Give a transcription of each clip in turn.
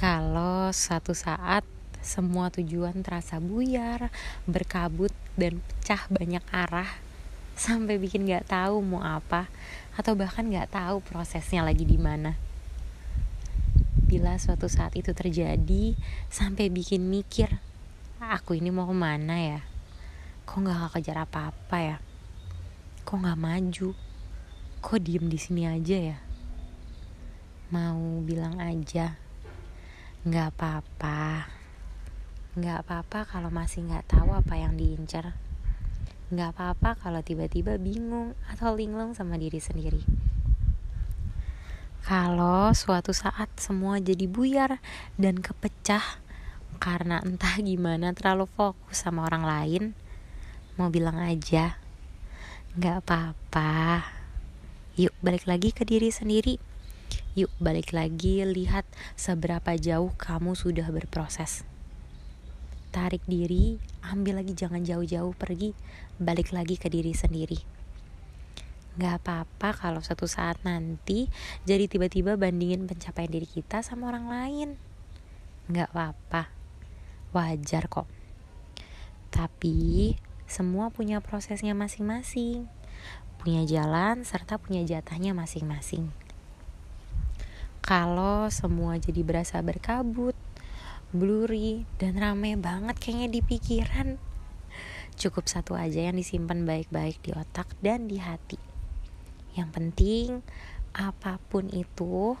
Kalau suatu saat semua tujuan terasa buyar, berkabut, dan pecah banyak arah, sampai bikin gak tahu mau apa, atau bahkan gak tahu prosesnya lagi di mana. Bila suatu saat itu terjadi, sampai bikin mikir, aku ini mau ke mana ya? Kok gak kejar apa-apa ya? Kok gak maju? Kok diem di sini aja ya? Mau bilang aja, nggak apa-apa. Nggak apa-apa kalau masih nggak tahu apa yang diincar. Nggak apa-apa kalau tiba-tiba bingung atau linglung sama diri sendiri. Kalau suatu saat semua jadi buyar dan kepecah karena entah gimana terlalu fokus sama orang lain mau bilang aja nggak apa-apa. Yuk balik lagi ke diri sendiri Yuk balik lagi lihat seberapa jauh kamu sudah berproses. Tarik diri, ambil lagi jangan jauh-jauh pergi, balik lagi ke diri sendiri. Gak apa-apa kalau satu saat nanti jadi tiba-tiba bandingin pencapaian diri kita sama orang lain. Gak apa-apa, wajar kok. Tapi semua punya prosesnya masing-masing, punya jalan serta punya jatahnya masing-masing kalau semua jadi berasa berkabut, blurry, dan rame banget kayaknya di pikiran. Cukup satu aja yang disimpan baik-baik di otak dan di hati. Yang penting, apa pun itu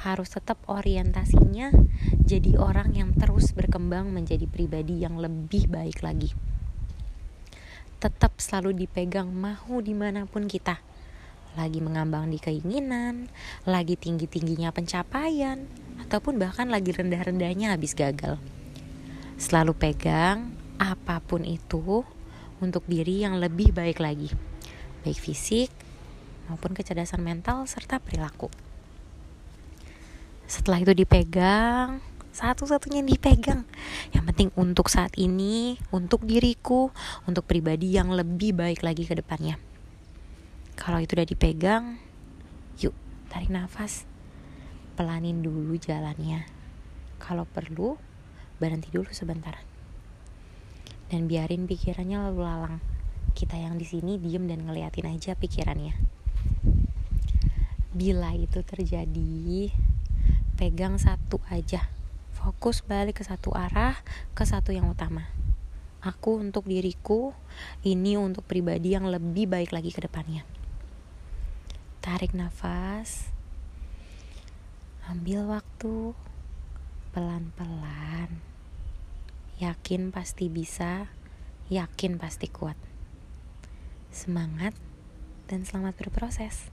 harus tetap orientasinya jadi orang yang terus berkembang menjadi pribadi yang lebih baik lagi. Tetap selalu dipegang mahu di mana pun kita lagi mengambang di keinginan, lagi tinggi-tingginya pencapaian, ataupun bahkan lagi rendah-rendahnya habis gagal. Selalu pegang apa pun itu untuk diri yang lebih baik lagi, baik fisik maupun kecerdasan mental serta perilaku. Setelah itu dipegang, satu-satunya dipegang. Yang penting untuk saat ini, untuk diriku, untuk pribadi yang lebih baik lagi ke depannya. Kalau itu udah dipegang, yuk tarik nafas. Pelanin dulu jalannya. Kalau perlu, berhenti dulu sebentar. Dan biarin pikirannya lalu lalang. Kita yang di sini diem dan ngeliatin aja pikirannya. Bila itu terjadi, pegang satu aja. Fokus balik ke satu arah, ke satu yang utama. Aku untuk diriku, ini untuk pribadi yang lebih baik lagi ke depannya. Tarik nafas. Ambil waktu pelan-pelan. Yakin pasti bisa, yakin pasti kuat. Semangat dan selamat berproses.